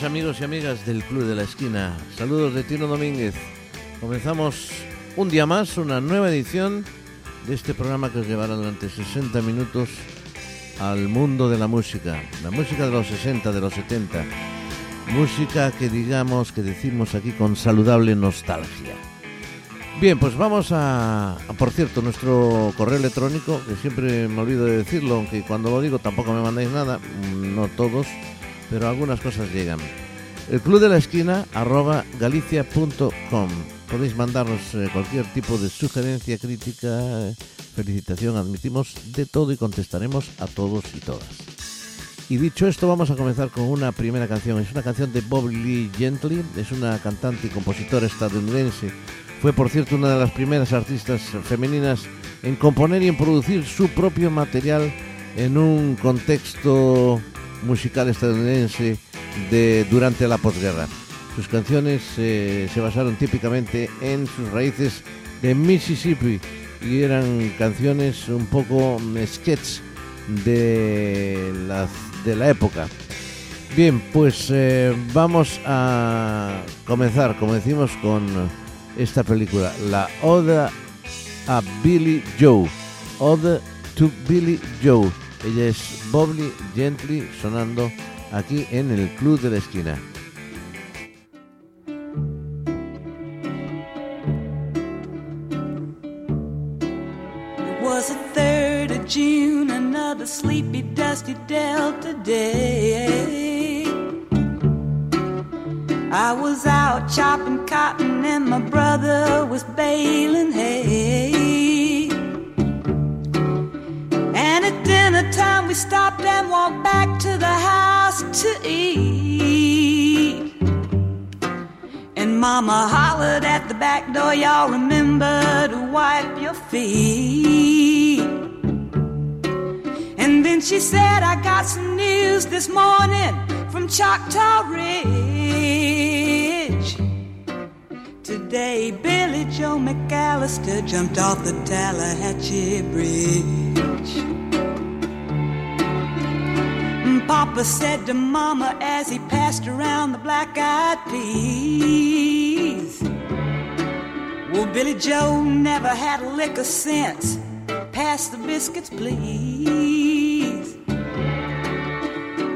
amigos y amigas del Club de la Esquina. Saludos de Tino Domínguez. Comenzamos un día más, una nueva edición de este programa que os llevará durante 60 minutos al mundo de la música. La música de los 60, de los 70. Música que digamos, que decimos aquí con saludable nostalgia. Bien, pues vamos a, por cierto, nuestro correo electrónico, que siempre me olvido de decirlo, aunque cuando lo digo tampoco me mandáis nada, no todos pero algunas cosas llegan. El club de la esquina arroba galicia.com. Podéis mandarnos eh, cualquier tipo de sugerencia, crítica, felicitación. Admitimos de todo y contestaremos a todos y todas. Y dicho esto, vamos a comenzar con una primera canción. Es una canción de Bob Lee Gently. Es una cantante y compositora estadounidense. Fue, por cierto, una de las primeras artistas femeninas en componer y en producir su propio material en un contexto musical estadounidense de durante la posguerra. Sus canciones eh, se basaron típicamente en sus raíces de Mississippi y eran canciones un poco sketch de la, de la época. Bien, pues eh, vamos a comenzar, como decimos, con esta película, la Oda a Billy Joe. Ode to Billy Joe ella es Bobby Gently sonando aquí en el Club de la Esquina. It was a third of June, another sleepy, dusty Delta day. I was out chopping cotton and my brother was baling hay. We stopped and walked back to the house to eat. And Mama hollered at the back door, y'all remember to wipe your feet. And then she said, I got some news this morning from Choctaw Ridge. Today, Billy Joe McAllister jumped off the Tallahatchie Bridge. Papa said to Mama as he passed around the black eyed peas. Well, Billy Joe never had a lick of sense. Pass the biscuits, please.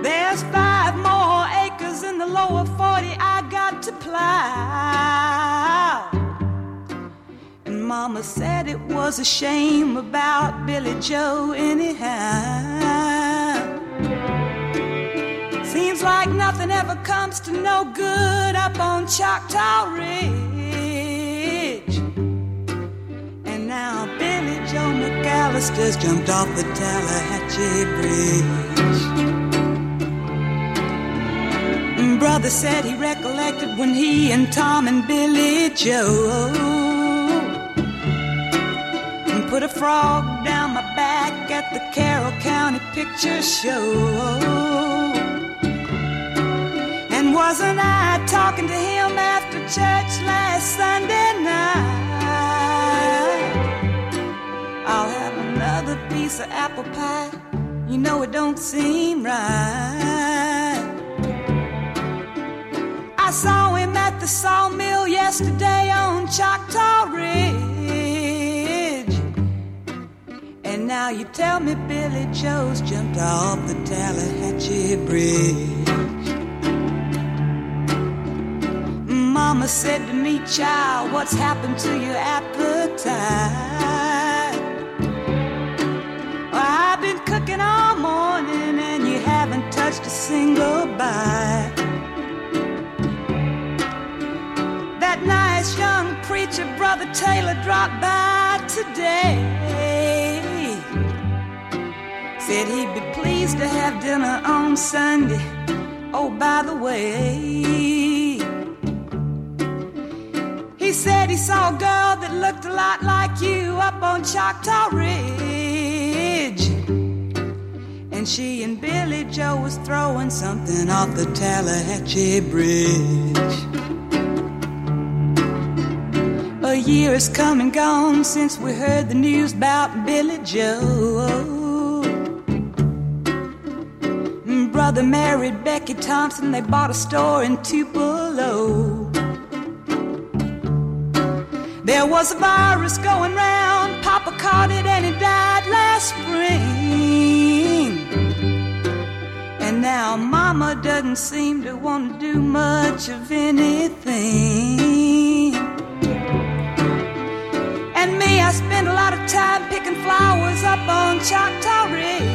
There's five more acres in the lower 40 I got to plow. And Mama said it was a shame about Billy Joe, anyhow. Seems like nothing ever comes to no good up on Choctaw Ridge. And now Billy Joe McAllister's jumped off the Tallahatchie Bridge. Brother said he recollected when he and Tom and Billy Joe put a frog down my back at the Carroll County Picture Show. Wasn't I talking to him after church last Sunday night? I'll have another piece of apple pie. You know it don't seem right. I saw him at the sawmill yesterday on Choctaw Ridge. And now you tell me Billy Joe's jumped off the Tallahatchie Bridge. Mama said to me, child, what's happened to your appetite? Well, I've been cooking all morning and you haven't touched a single bite. That nice young preacher, Brother Taylor, dropped by today. Said he'd be pleased to have dinner on Sunday. Oh, by the way, he said he saw a girl that looked a lot like you up on Choctaw Ridge. And she and Billy Joe was throwing something off the Tallahatchie Bridge. A year has come and gone since we heard the news about Billy Joe. brother married Becky Thompson. They bought a store in Tupelo. There was a virus going round. Papa caught it and he died last spring. And now Mama doesn't seem to want to do much of anything. And me, I spend a lot of time picking flowers up on Choctaw Ridge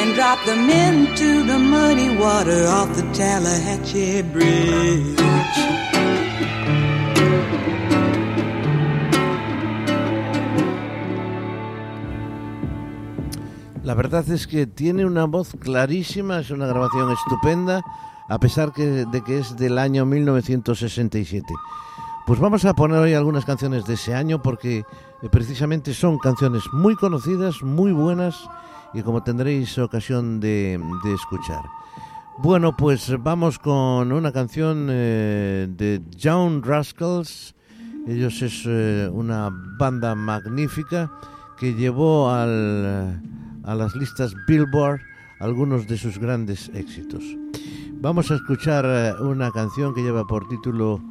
and drop them into the muddy water off the Tallahatchie Bridge. La verdad es que tiene una voz clarísima, es una grabación estupenda, a pesar de que es del año 1967. Pues vamos a poner hoy algunas canciones de ese año porque eh, precisamente son canciones muy conocidas, muy buenas y como tendréis ocasión de escuchar. Bueno, pues vamos con una canción eh, de John Rascals. Ellos es eh, una banda magnífica que llevó a las listas Billboard algunos de sus grandes éxitos. Vamos a escuchar eh, una canción que lleva por título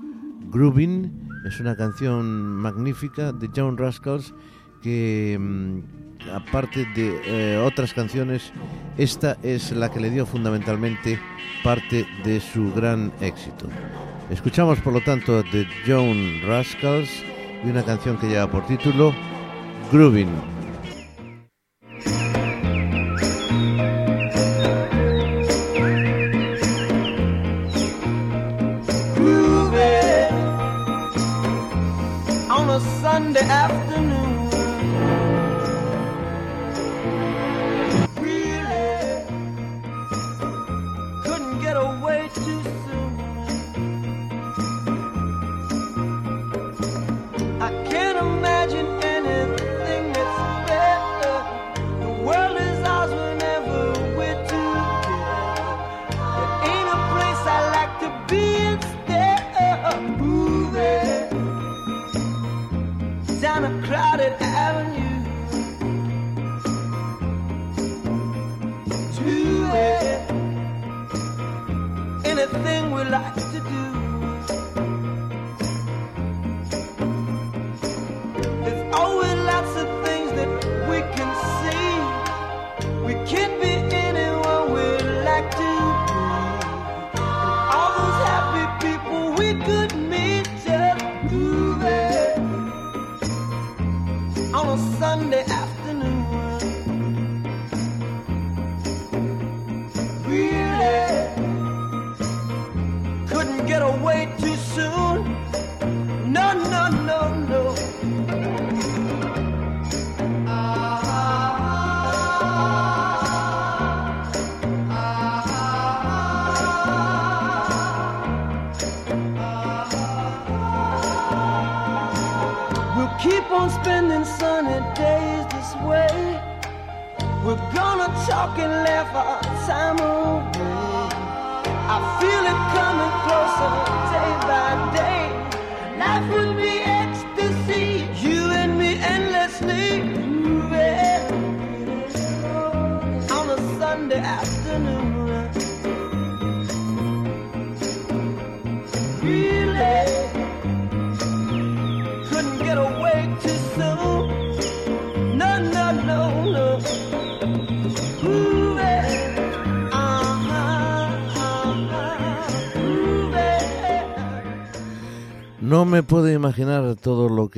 Groovin. Es una canción magnífica de John Rascals que mm, aparte de eh, otras canciones, esta es la que le dio fundamentalmente parte de su gran éxito. Escuchamos por lo tanto de John Rascals y una canción que lleva por título Groovin. Sunday afternoon.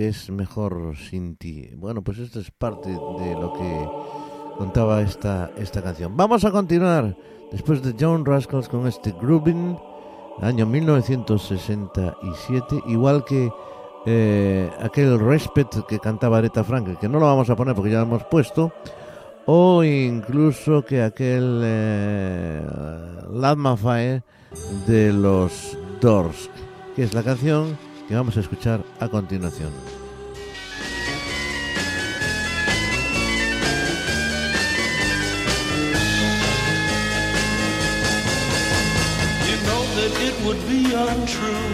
Es mejor sin ti. Bueno, pues esto es parte de lo que contaba esta, esta canción. Vamos a continuar después de John Rascals con este Groovin, año 1967, igual que eh, aquel Respect que cantaba Aretha Franklin, que no lo vamos a poner porque ya lo hemos puesto, o incluso que aquel eh, My Fire de los Doors, que es la canción que vamos a escuchar a continuación. You know that it would be untrue.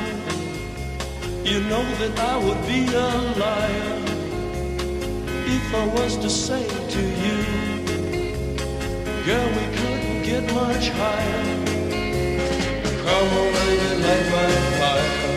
You know that I would be a liar if I was to say to you Girl, we couldn't get much higher. Come on, baby, light my fire.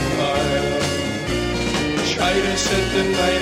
To set the night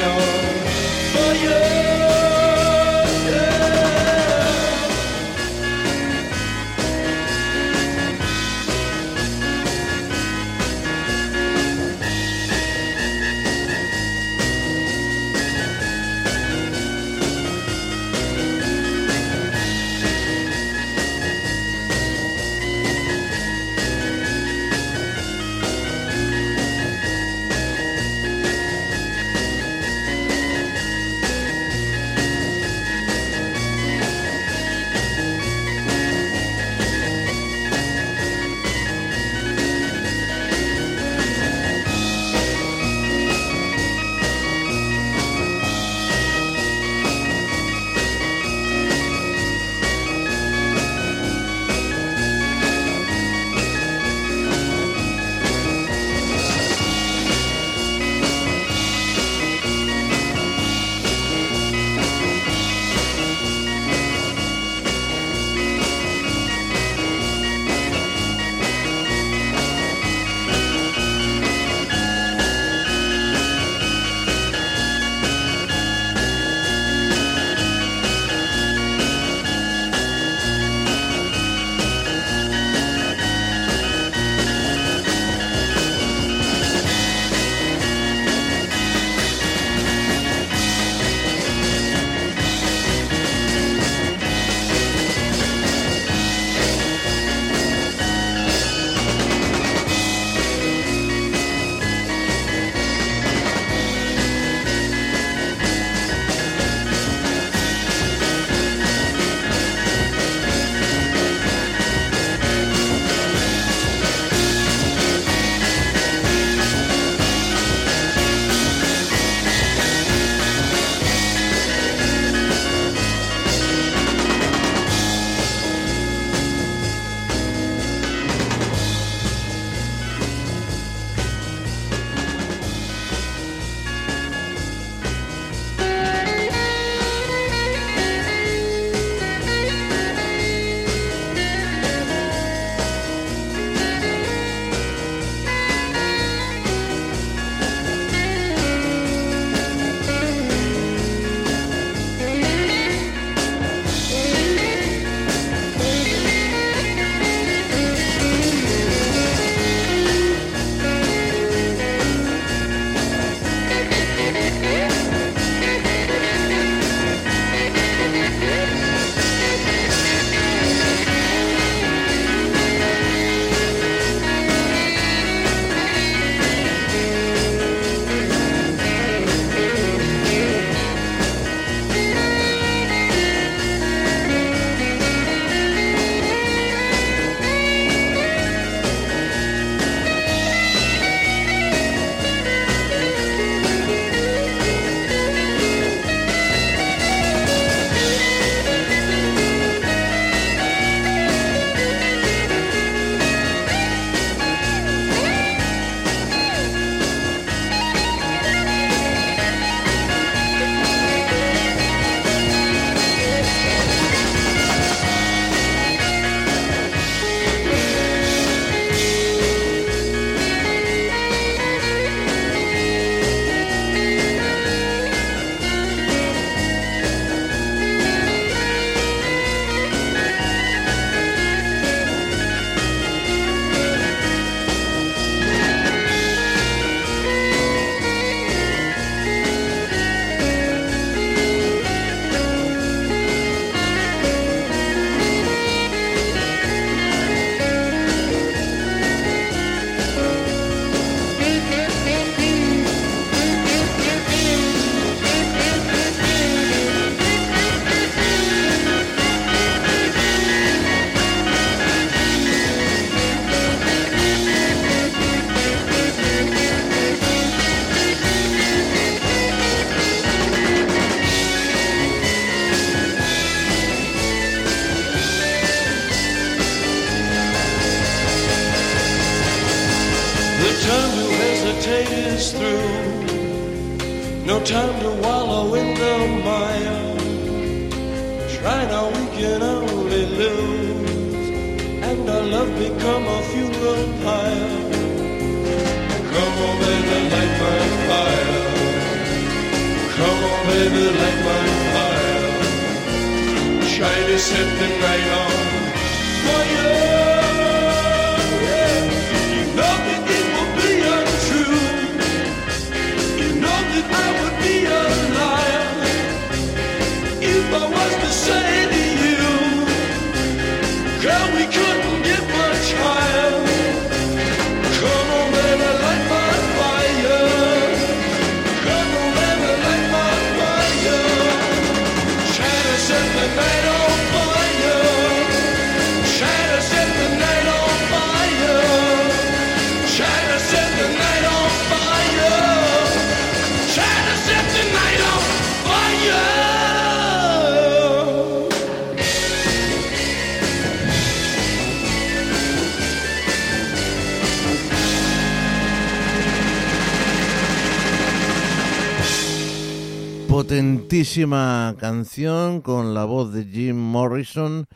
Potentísima canción con la voz de Jim Morrison,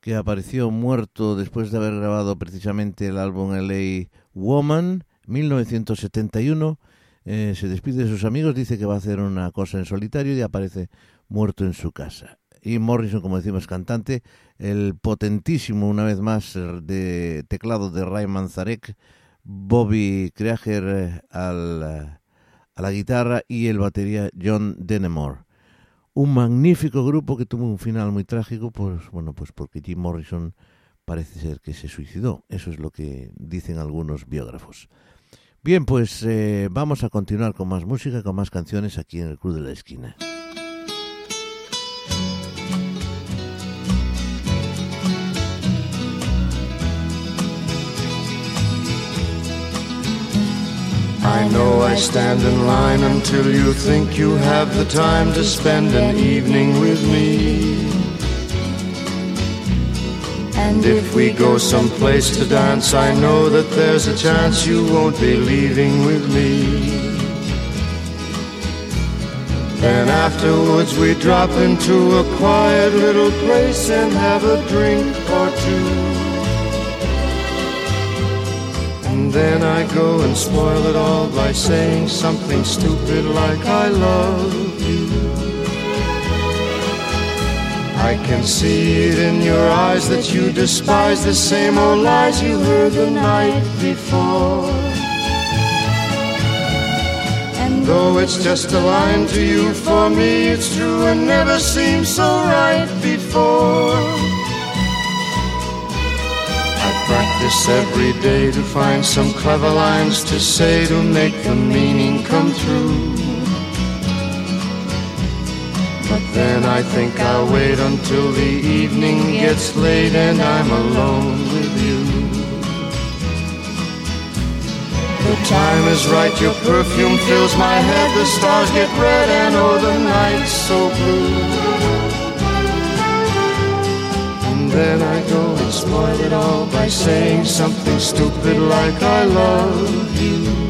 que apareció muerto después de haber grabado precisamente el álbum LA Woman, 1971. Eh, se despide de sus amigos, dice que va a hacer una cosa en solitario y aparece muerto en su casa. Y Morrison, como decimos, cantante, el potentísimo, una vez más, de teclado de Ray Manzarek, Bobby Kreager eh, al, eh, a la guitarra y el batería John Dennemore. Un magnífico grupo que tuvo un final muy trágico, pues bueno, pues porque Jim Morrison parece ser que se suicidó. Eso es lo que dicen algunos biógrafos. Bien, pues eh, vamos a continuar con más música, con más canciones aquí en el Club de la Esquina. I know I stand in line until you think you have the time to spend an evening with me. And if we go someplace to dance, I know that there's a chance you won't be leaving with me. Then afterwards we drop into a quiet little place and have a drink or two. And then I go and spoil it all by saying something stupid like I love you. I can see it in your eyes that you despise the same old lies you heard the night before. And though it's just a line to you, for me it's true and never seemed so right before. I practice every day to find some clever lines to say to make the meaning come true. But then I think I'll wait until the evening gets late and I'm alone with you. The time is right, your perfume fills my head, the stars get red and oh the night's so blue. And then spoil it all by saying something stupid like I love you.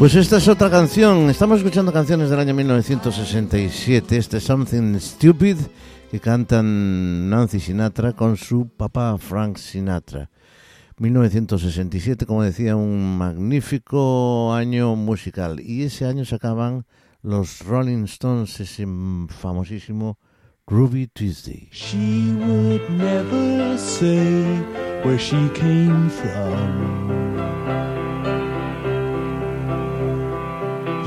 Pues esta es otra canción. Estamos escuchando canciones del año 1967. Este es Something Stupid que cantan Nancy Sinatra con su papá Frank Sinatra. 1967, como decía, un magnífico año musical. Y ese año sacaban los Rolling Stones ese famosísimo Ruby Tuesday. She would never say where she came from.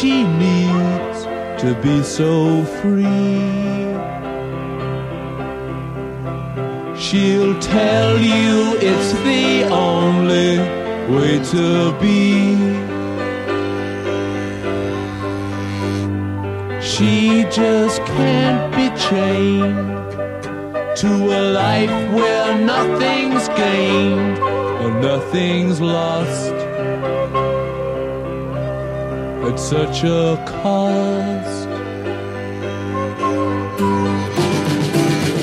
She needs to be so free. She'll tell you it's the only way to be. She just can't be chained to a life where nothing's gained and nothing's lost at such a cost.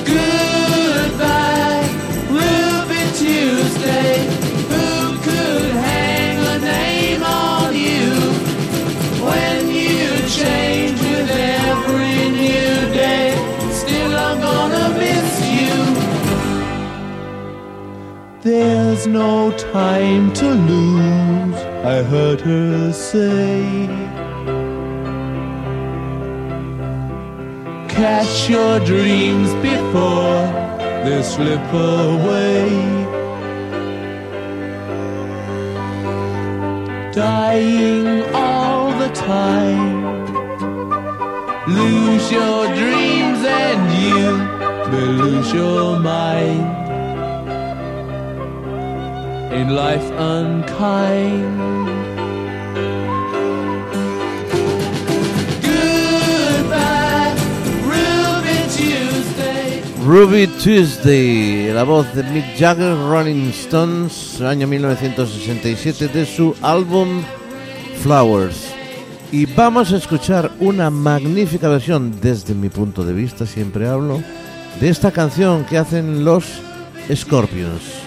Goodbye, Ruby Tuesday. Who could hang a name on you when you change with every new day? Still, I'm gonna miss you. There's no time to lose, I heard her say. Catch your dreams before they slip away. Dying all the time. Lose your dreams and you may lose your mind. In life unkind. Ruby Tuesday, la voz de Mick Jagger, Rolling Stones, año 1967 de su álbum Flowers. Y vamos a escuchar una magnífica versión, desde mi punto de vista, siempre hablo, de esta canción que hacen los Scorpions.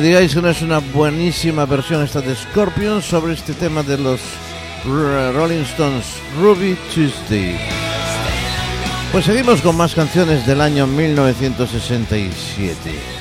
Digáis que no es una buenísima versión esta de Scorpions sobre este tema de los Rolling Stones, Ruby Tuesday. Pues seguimos con más canciones del año 1967.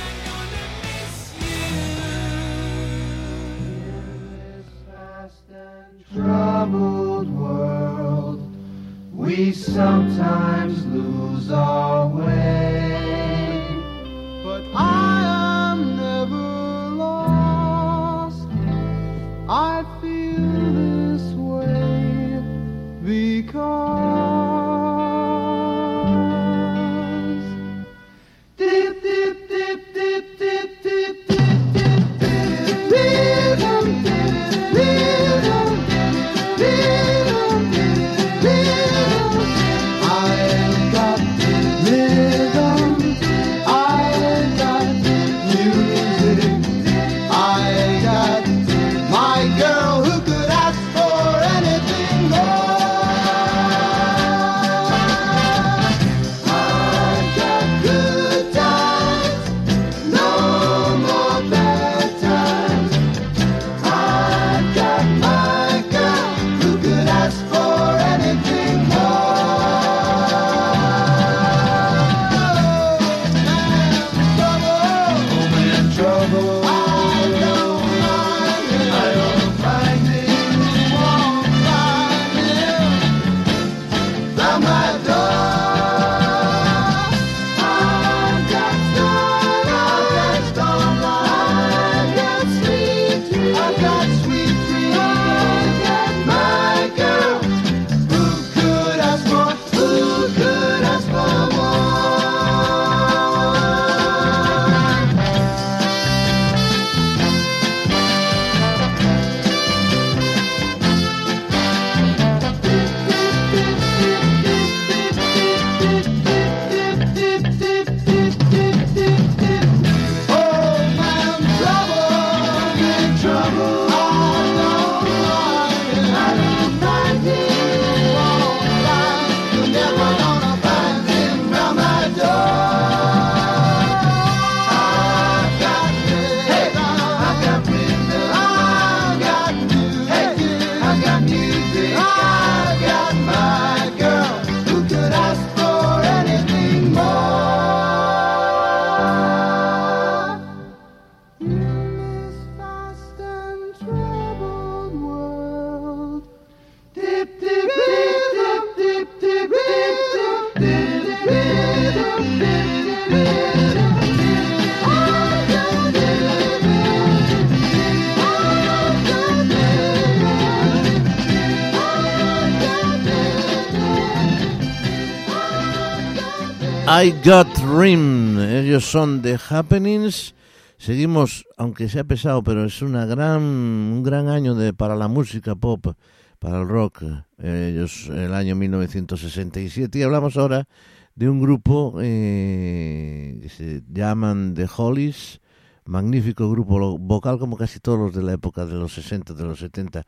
I Got Rim, ellos son The Happenings. Seguimos, aunque sea pesado, pero es una gran, un gran año de, para la música pop, para el rock. Ellos, el año 1967. Y hablamos ahora de un grupo eh, que se llaman The Hollies. Magnífico grupo vocal, como casi todos los de la época de los 60, de los 70.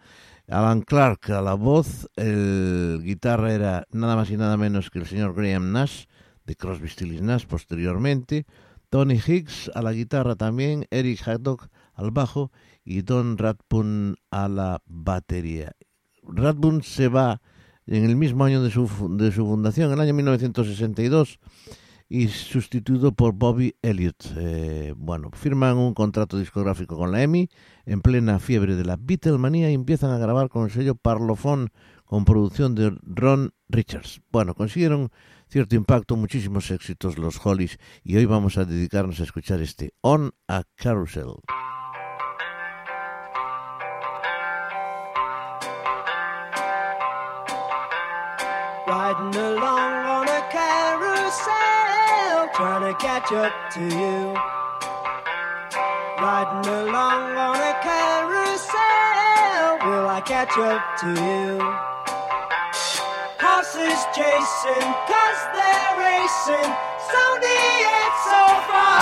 Alan Clark a la voz, el guitarra era nada más y nada menos que el señor Graham Nash, de Crosby, posteriormente, Tony Hicks a la guitarra también, Eric Haddock al bajo y Don Radpun a la batería. Radpun se va en el mismo año de su, de su fundación, el año 1962, y sustituido por Bobby Elliott. Eh, bueno, firman un contrato discográfico con la EMI en plena fiebre de la Beatlemanía y empiezan a grabar con el sello Parlophone con producción de Ron Richards. Bueno, consiguieron cierto impacto, muchísimos éxitos los Hollies y hoy vamos a dedicarnos a escuchar este On a Carousel. Riding along on a carousel, trying to catch up to you. Riding along on a carousel, will I catch up to you? horses chasing, cause they're racing, So it's so far.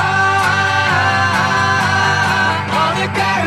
On the ground.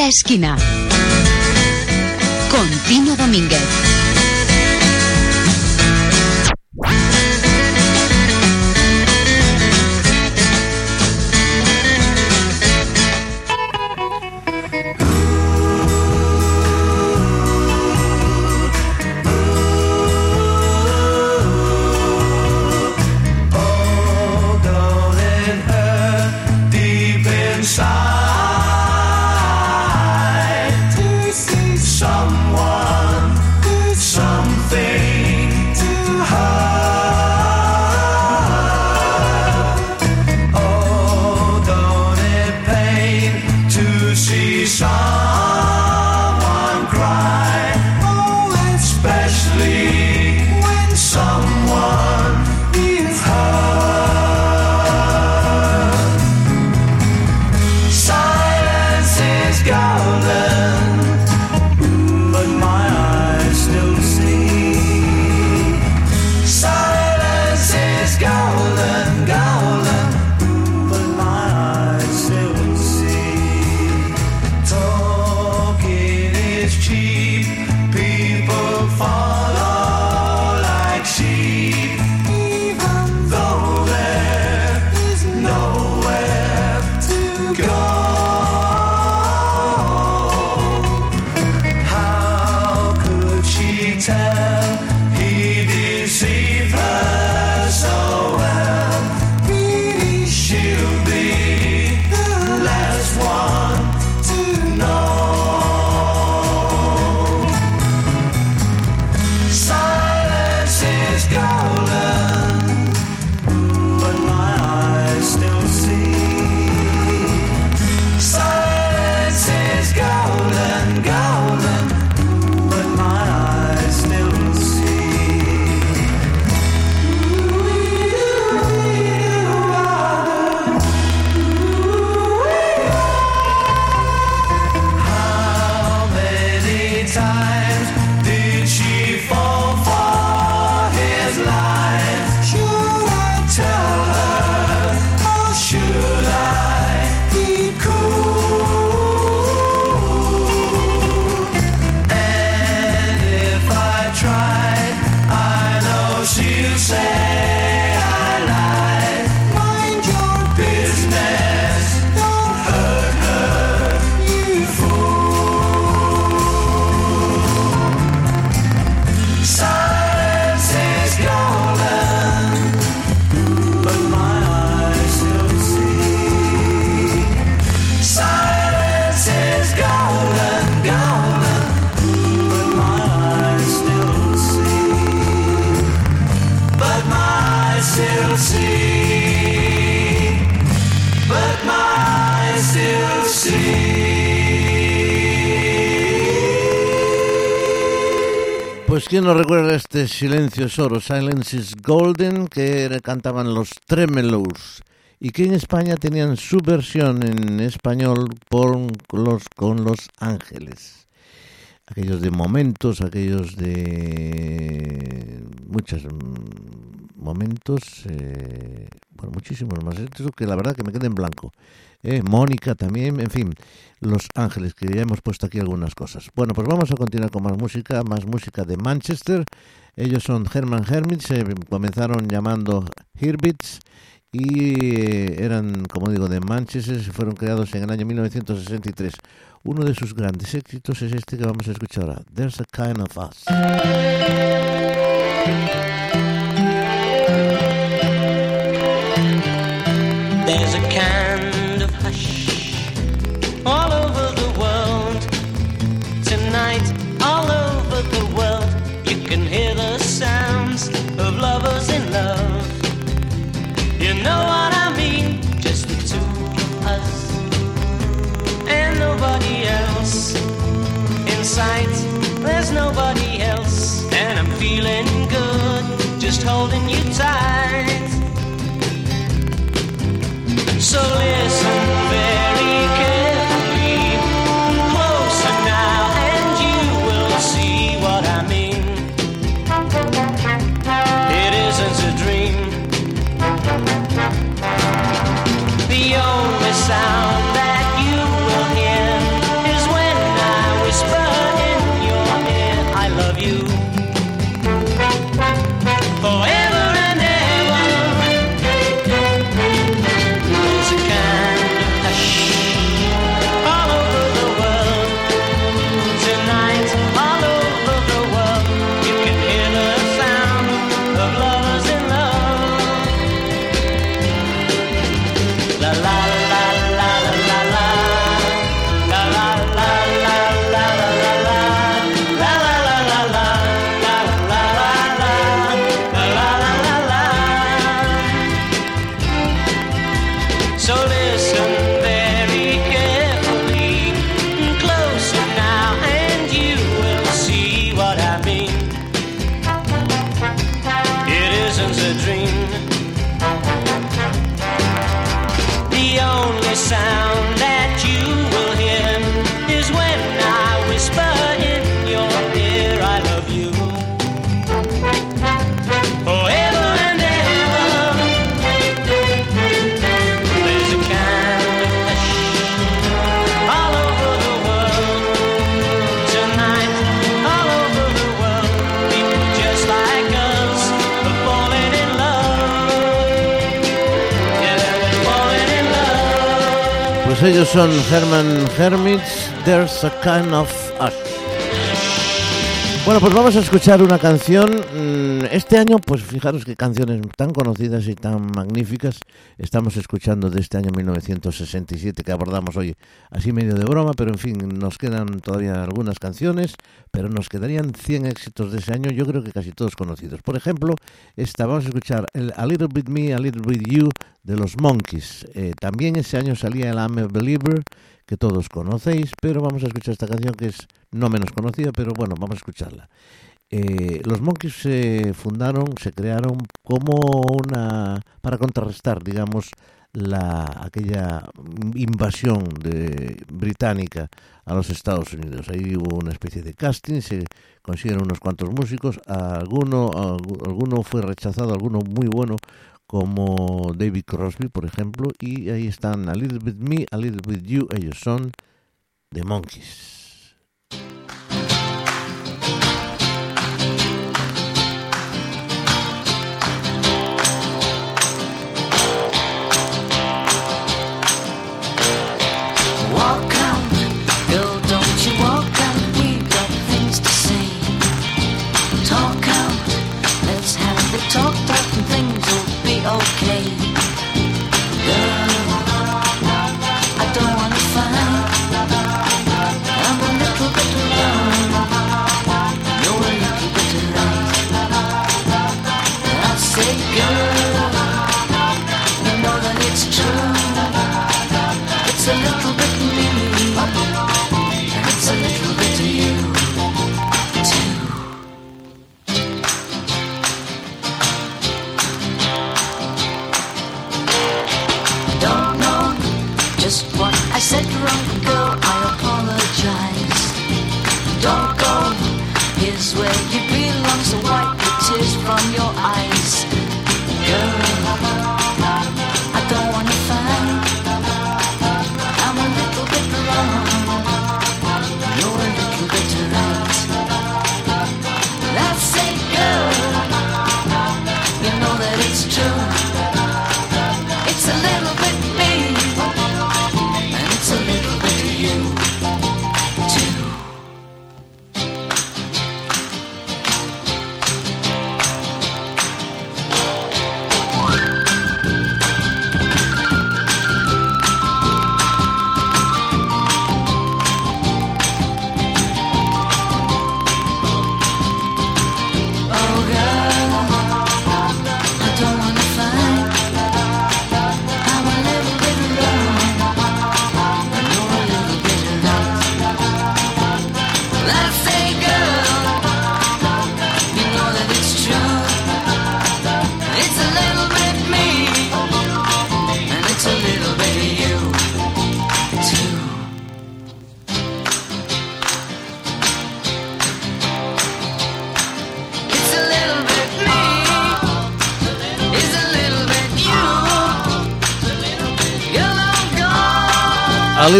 la esquina. Con Tino Domínguez. Pues quién no recuerda este silencio es oro, Silence is Golden, que cantaban los Tremelos y que en España tenían su versión en español por los, con Los Ángeles. Aquellos de momentos, aquellos de muchos momentos, eh, bueno, muchísimos más. Esto que la verdad que me queda en blanco. Eh, Mónica también, en fin, Los Ángeles, que ya hemos puesto aquí algunas cosas. Bueno, pues vamos a continuar con más música, más música de Manchester. Ellos son Herman Hermits, se comenzaron llamando Herbits y eh, eran, como digo, de Manchester, se fueron creados en el año 1963. Uno de sus grandes éxitos es este que vamos a escuchar ahora, There's a Kind of Us. Sight, there's nobody else, and I'm feeling good, just holding you tight. So listen ellos son Herman Hermits, There's a Kind of Us. Bueno, pues vamos a escuchar una canción. Este año, pues fijaros qué canciones tan conocidas y tan magníficas estamos escuchando de este año 1967 que abordamos hoy, así medio de broma, pero en fin, nos quedan todavía algunas canciones, pero nos quedarían 100 éxitos de ese año, yo creo que casi todos conocidos. Por ejemplo, esta, vamos a escuchar el A Little Bit Me, A Little Bit You de los Monkeys. Eh, también ese año salía el I'm a Believer, que todos conocéis, pero vamos a escuchar esta canción que es no menos conocida, pero bueno, vamos a escucharla. Eh, los Monkeys se fundaron, se crearon como una para contrarrestar, digamos, la aquella invasión de británica a los Estados Unidos. Ahí hubo una especie de casting, se consiguieron unos cuantos músicos, alguno algu- alguno fue rechazado, alguno muy bueno como David Crosby, por ejemplo, y ahí están A Little Bit Me, A Little Bit You, ellos son The Monkeys.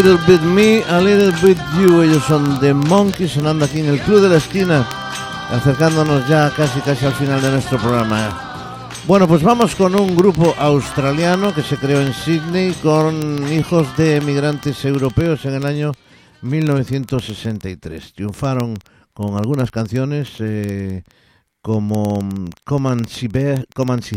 Little Bit Me, A Little Bit You. Ellos son The Monkeys sonando aquí en el Club de la Esquina, acercándonos ya casi casi al final de nuestro programa. Bueno, pues vamos con un grupo australiano que se creó en Sydney con hijos de emigrantes europeos en el año 1963. Triunfaron con algunas canciones eh, como Come and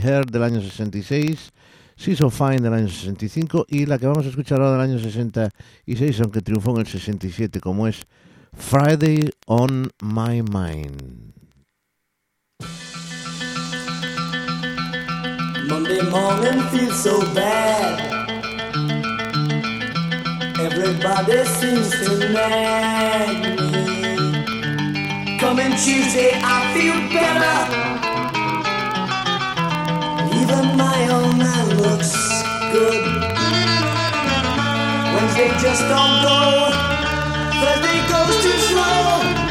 Her del año 66, She's So Fine del año 65 y la que vamos a escuchar ahora del año 66, aunque triunfó en el 67, como es Friday on My Mind. Monday morning feels so bad. Everybody seems to nag me. Coming Tuesday, I feel better. Even my old man looks good. Wednesday just don't go. Thursday goes too slow.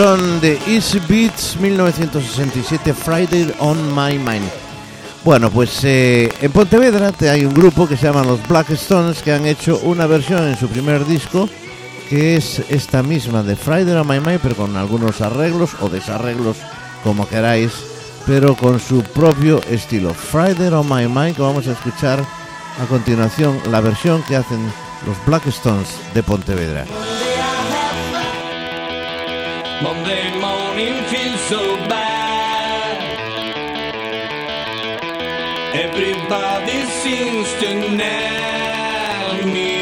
Son de Easy Beats 1967, Friday on My Mind. Bueno, pues eh, en Pontevedra te- hay un grupo que se llama los Black Stones que han hecho una versión en su primer disco que es esta misma de Friday on My Mind, pero con algunos arreglos o desarreglos, como queráis, pero con su propio estilo. Friday on My Mind, que vamos a escuchar a continuación la versión que hacen los Black Stones de Pontevedra. Monday morning feels so bad. Everybody seems to nag me.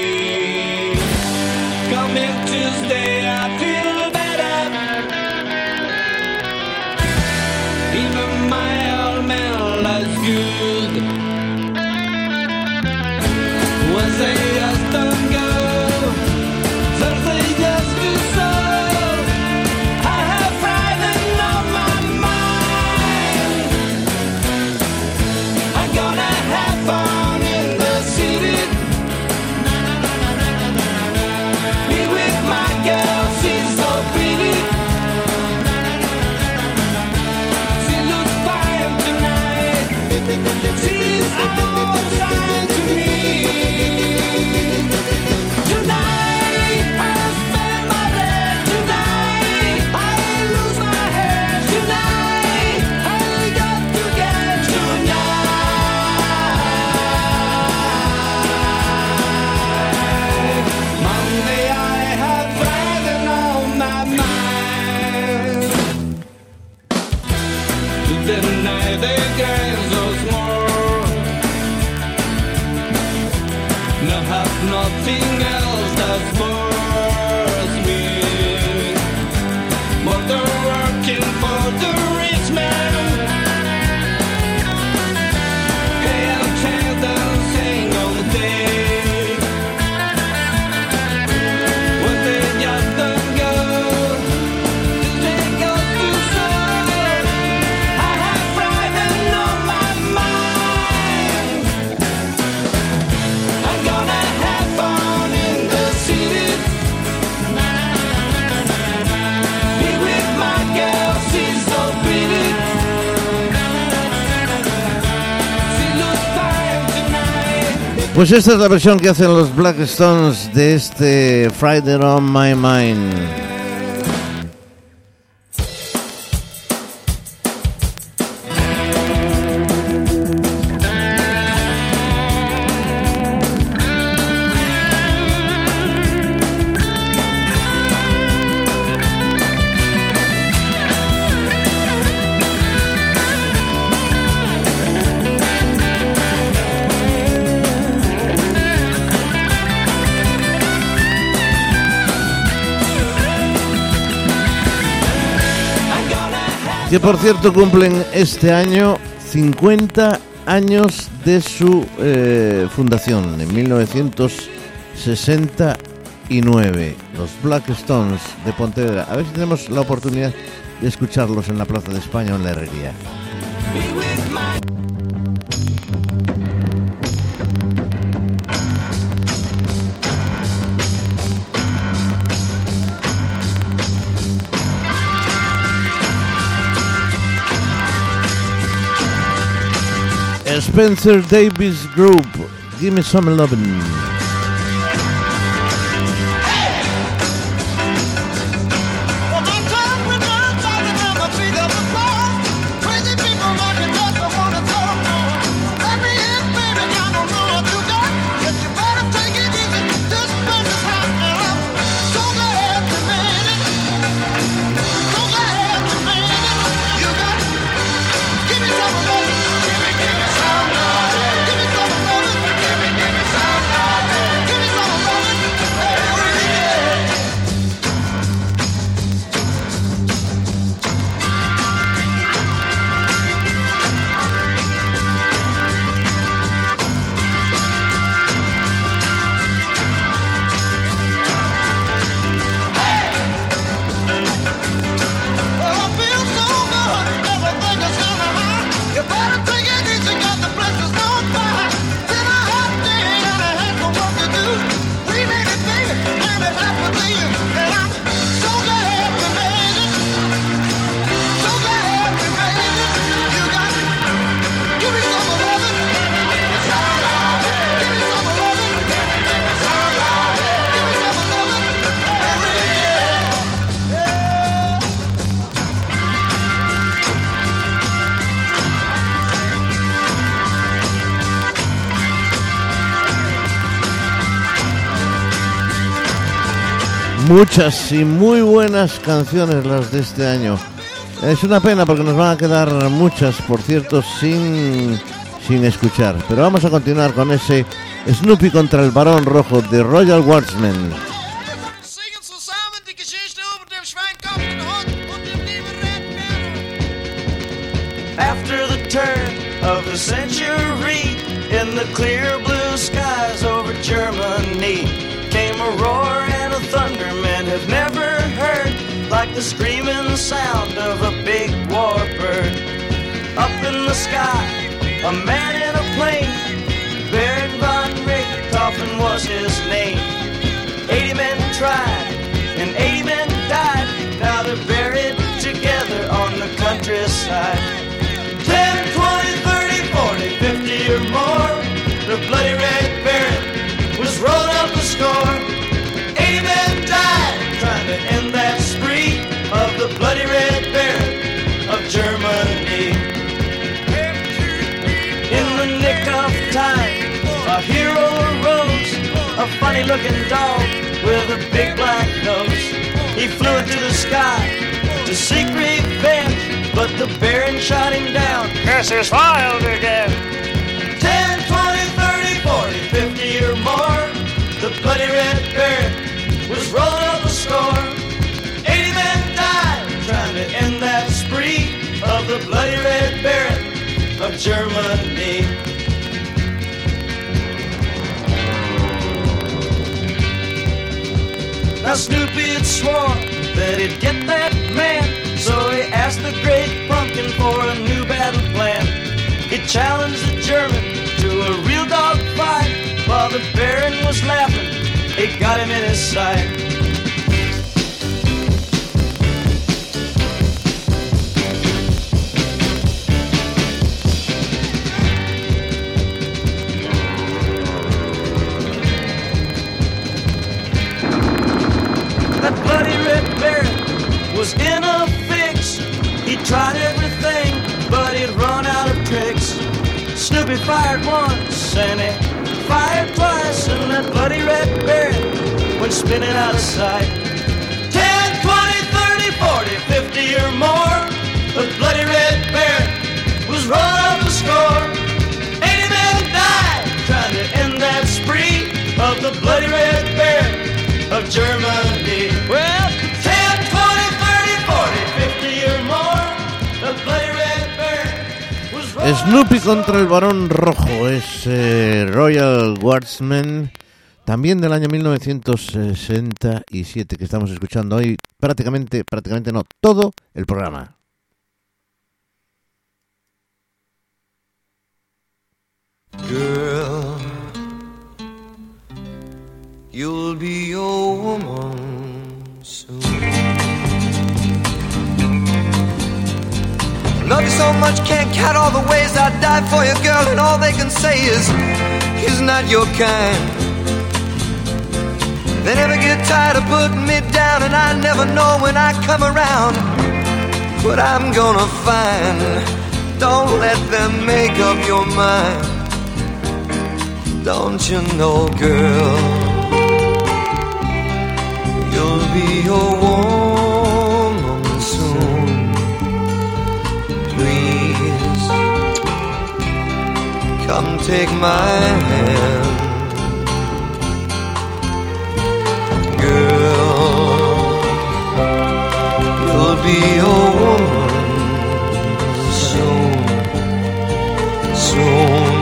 Pues esta es la versión que hacen los Black Stones de este Friday on My Mind. Por cierto cumplen este año 50 años de su eh, fundación, en 1969. Los Black Stones de Pontevedra. A ver si tenemos la oportunidad de escucharlos en la Plaza de España o en la Herrería. Spencer Davis Group, give me some lovin'. Muchas y muy buenas canciones las de este año. Es una pena porque nos van a quedar muchas, por cierto, sin, sin escuchar. Pero vamos a continuar con ese Snoopy contra el Barón Rojo de Royal Watchmen. After the turn of the century, in the clear the screaming sound of a big warbird. Up in the sky, a man in a plane, Baron von Richthofen was his name. 80 men tried, and 80 men died. Now they're buried together on the countryside. 10, 20, 30, 40, 50 or more. The bloody red baron was rolling up the score. Bloody red baron of Germany. In the nick of time, a hero arose, a funny looking dog with a big black nose. He flew into the sky to seek revenge, but the Baron shot him down. His file began. 10, 20, 30, 40, 50 or more. The bloody red Baron was rolling up a score. 80 men died trying to end that spree of the bloody red Baron of Germany. Now Snoopy had sworn that he'd get that man, so he asked the great pumpkin for a new battle plan. He challenged the German to a real dog fight, while the Baron was laughing. He got him in his sight. Was in a fix. He tried everything, but he'd run out of tricks. Snoopy fired once and he fired twice, and that bloody red Baron went spinning out of sight. 10, 20, 30, 40, 50 or more. The bloody red Baron was run up the score. 80 men died trying to end that spree of the bloody red Baron of Germany. Well, Snoopy contra el varón rojo es eh, Royal Guardsman, también del año 1967 que estamos escuchando hoy, prácticamente, prácticamente no, todo el programa. Girl, you'll be a woman so much, can't count all the ways I'd die for you, girl, and all they can say is he's not your kind. They never get tired of putting me down, and I never know when I come around what I'm gonna find. Don't let them make up your mind. Don't you know, girl, you'll be a woman take my hand, girl. You'll be a woman soon, soon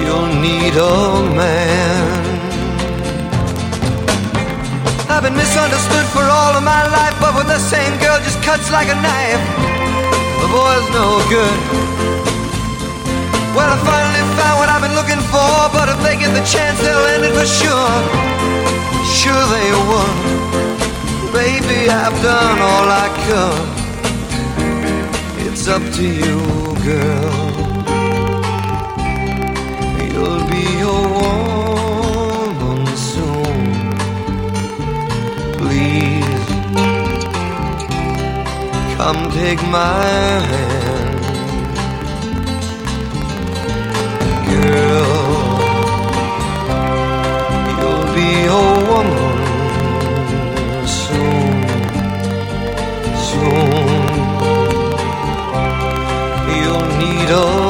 you'll need a man. I've been misunderstood for all of my life, but with the same girl just cuts like a knife. The boy's no good. Well, I finally found what I've been looking for, but if they get the chance, they'll end it for sure. Sure they would. Baby, I've done all I could. It's up to you, girl. You'll be a woman soon. Please come take my hand, You'll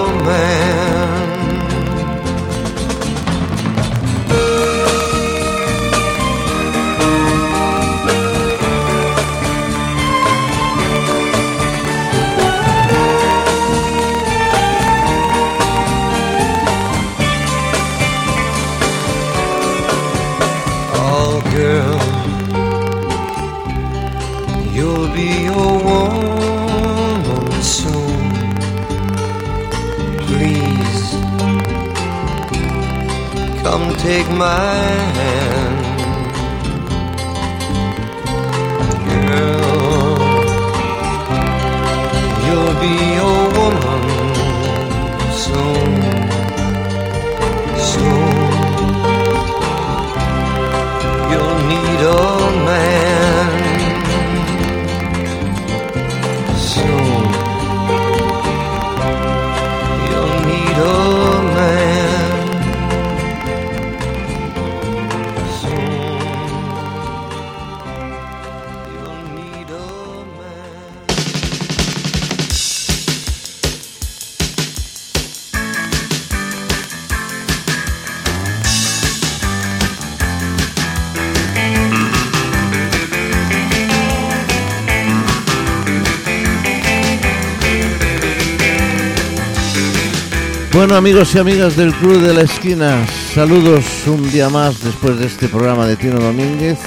Amigos y amigas del Club de la Esquina, saludos un día más después de este programa de Tino Domínguez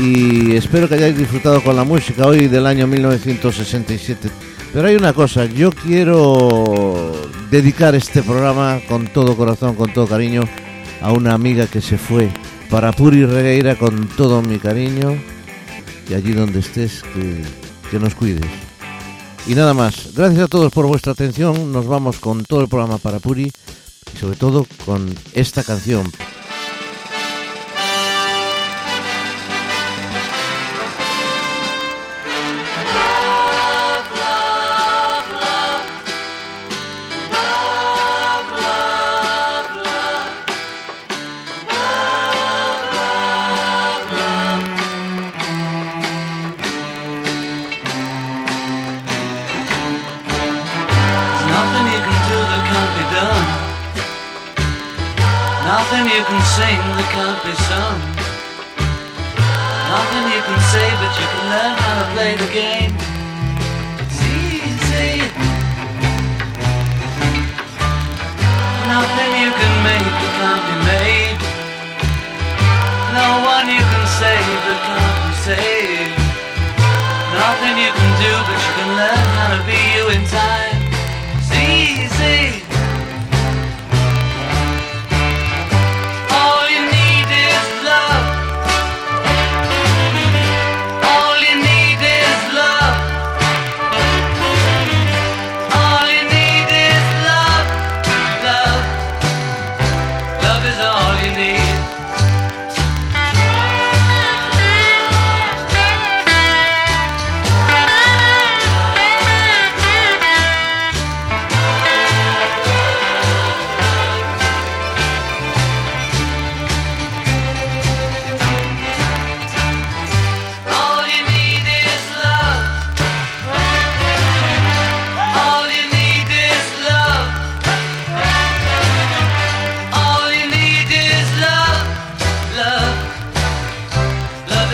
y espero que hayáis disfrutado con la música hoy del año 1967. Pero hay una cosa, yo quiero dedicar este programa con todo corazón, con todo cariño a una amiga que se fue para Puri Regueira con todo mi cariño y allí donde estés que, que nos cuides. Y nada más, gracias a todos por vuestra atención, nos vamos con todo el programa para Puri y sobre todo con esta canción.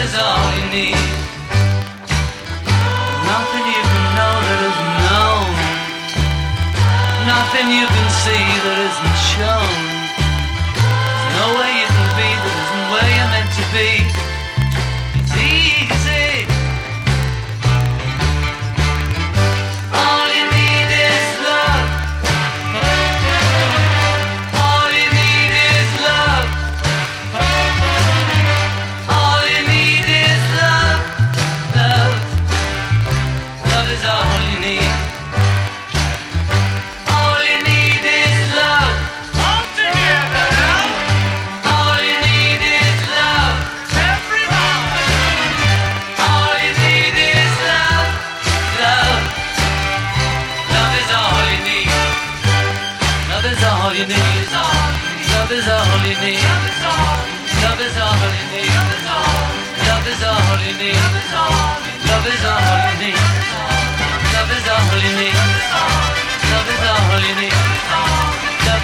Is all you need. Nothing you can know that isn't known. Nothing you can see that isn't shown. There's no way you can be that isn't where you're meant to be.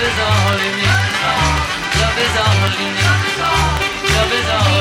Love is all in it. Love is all in it. Love is all.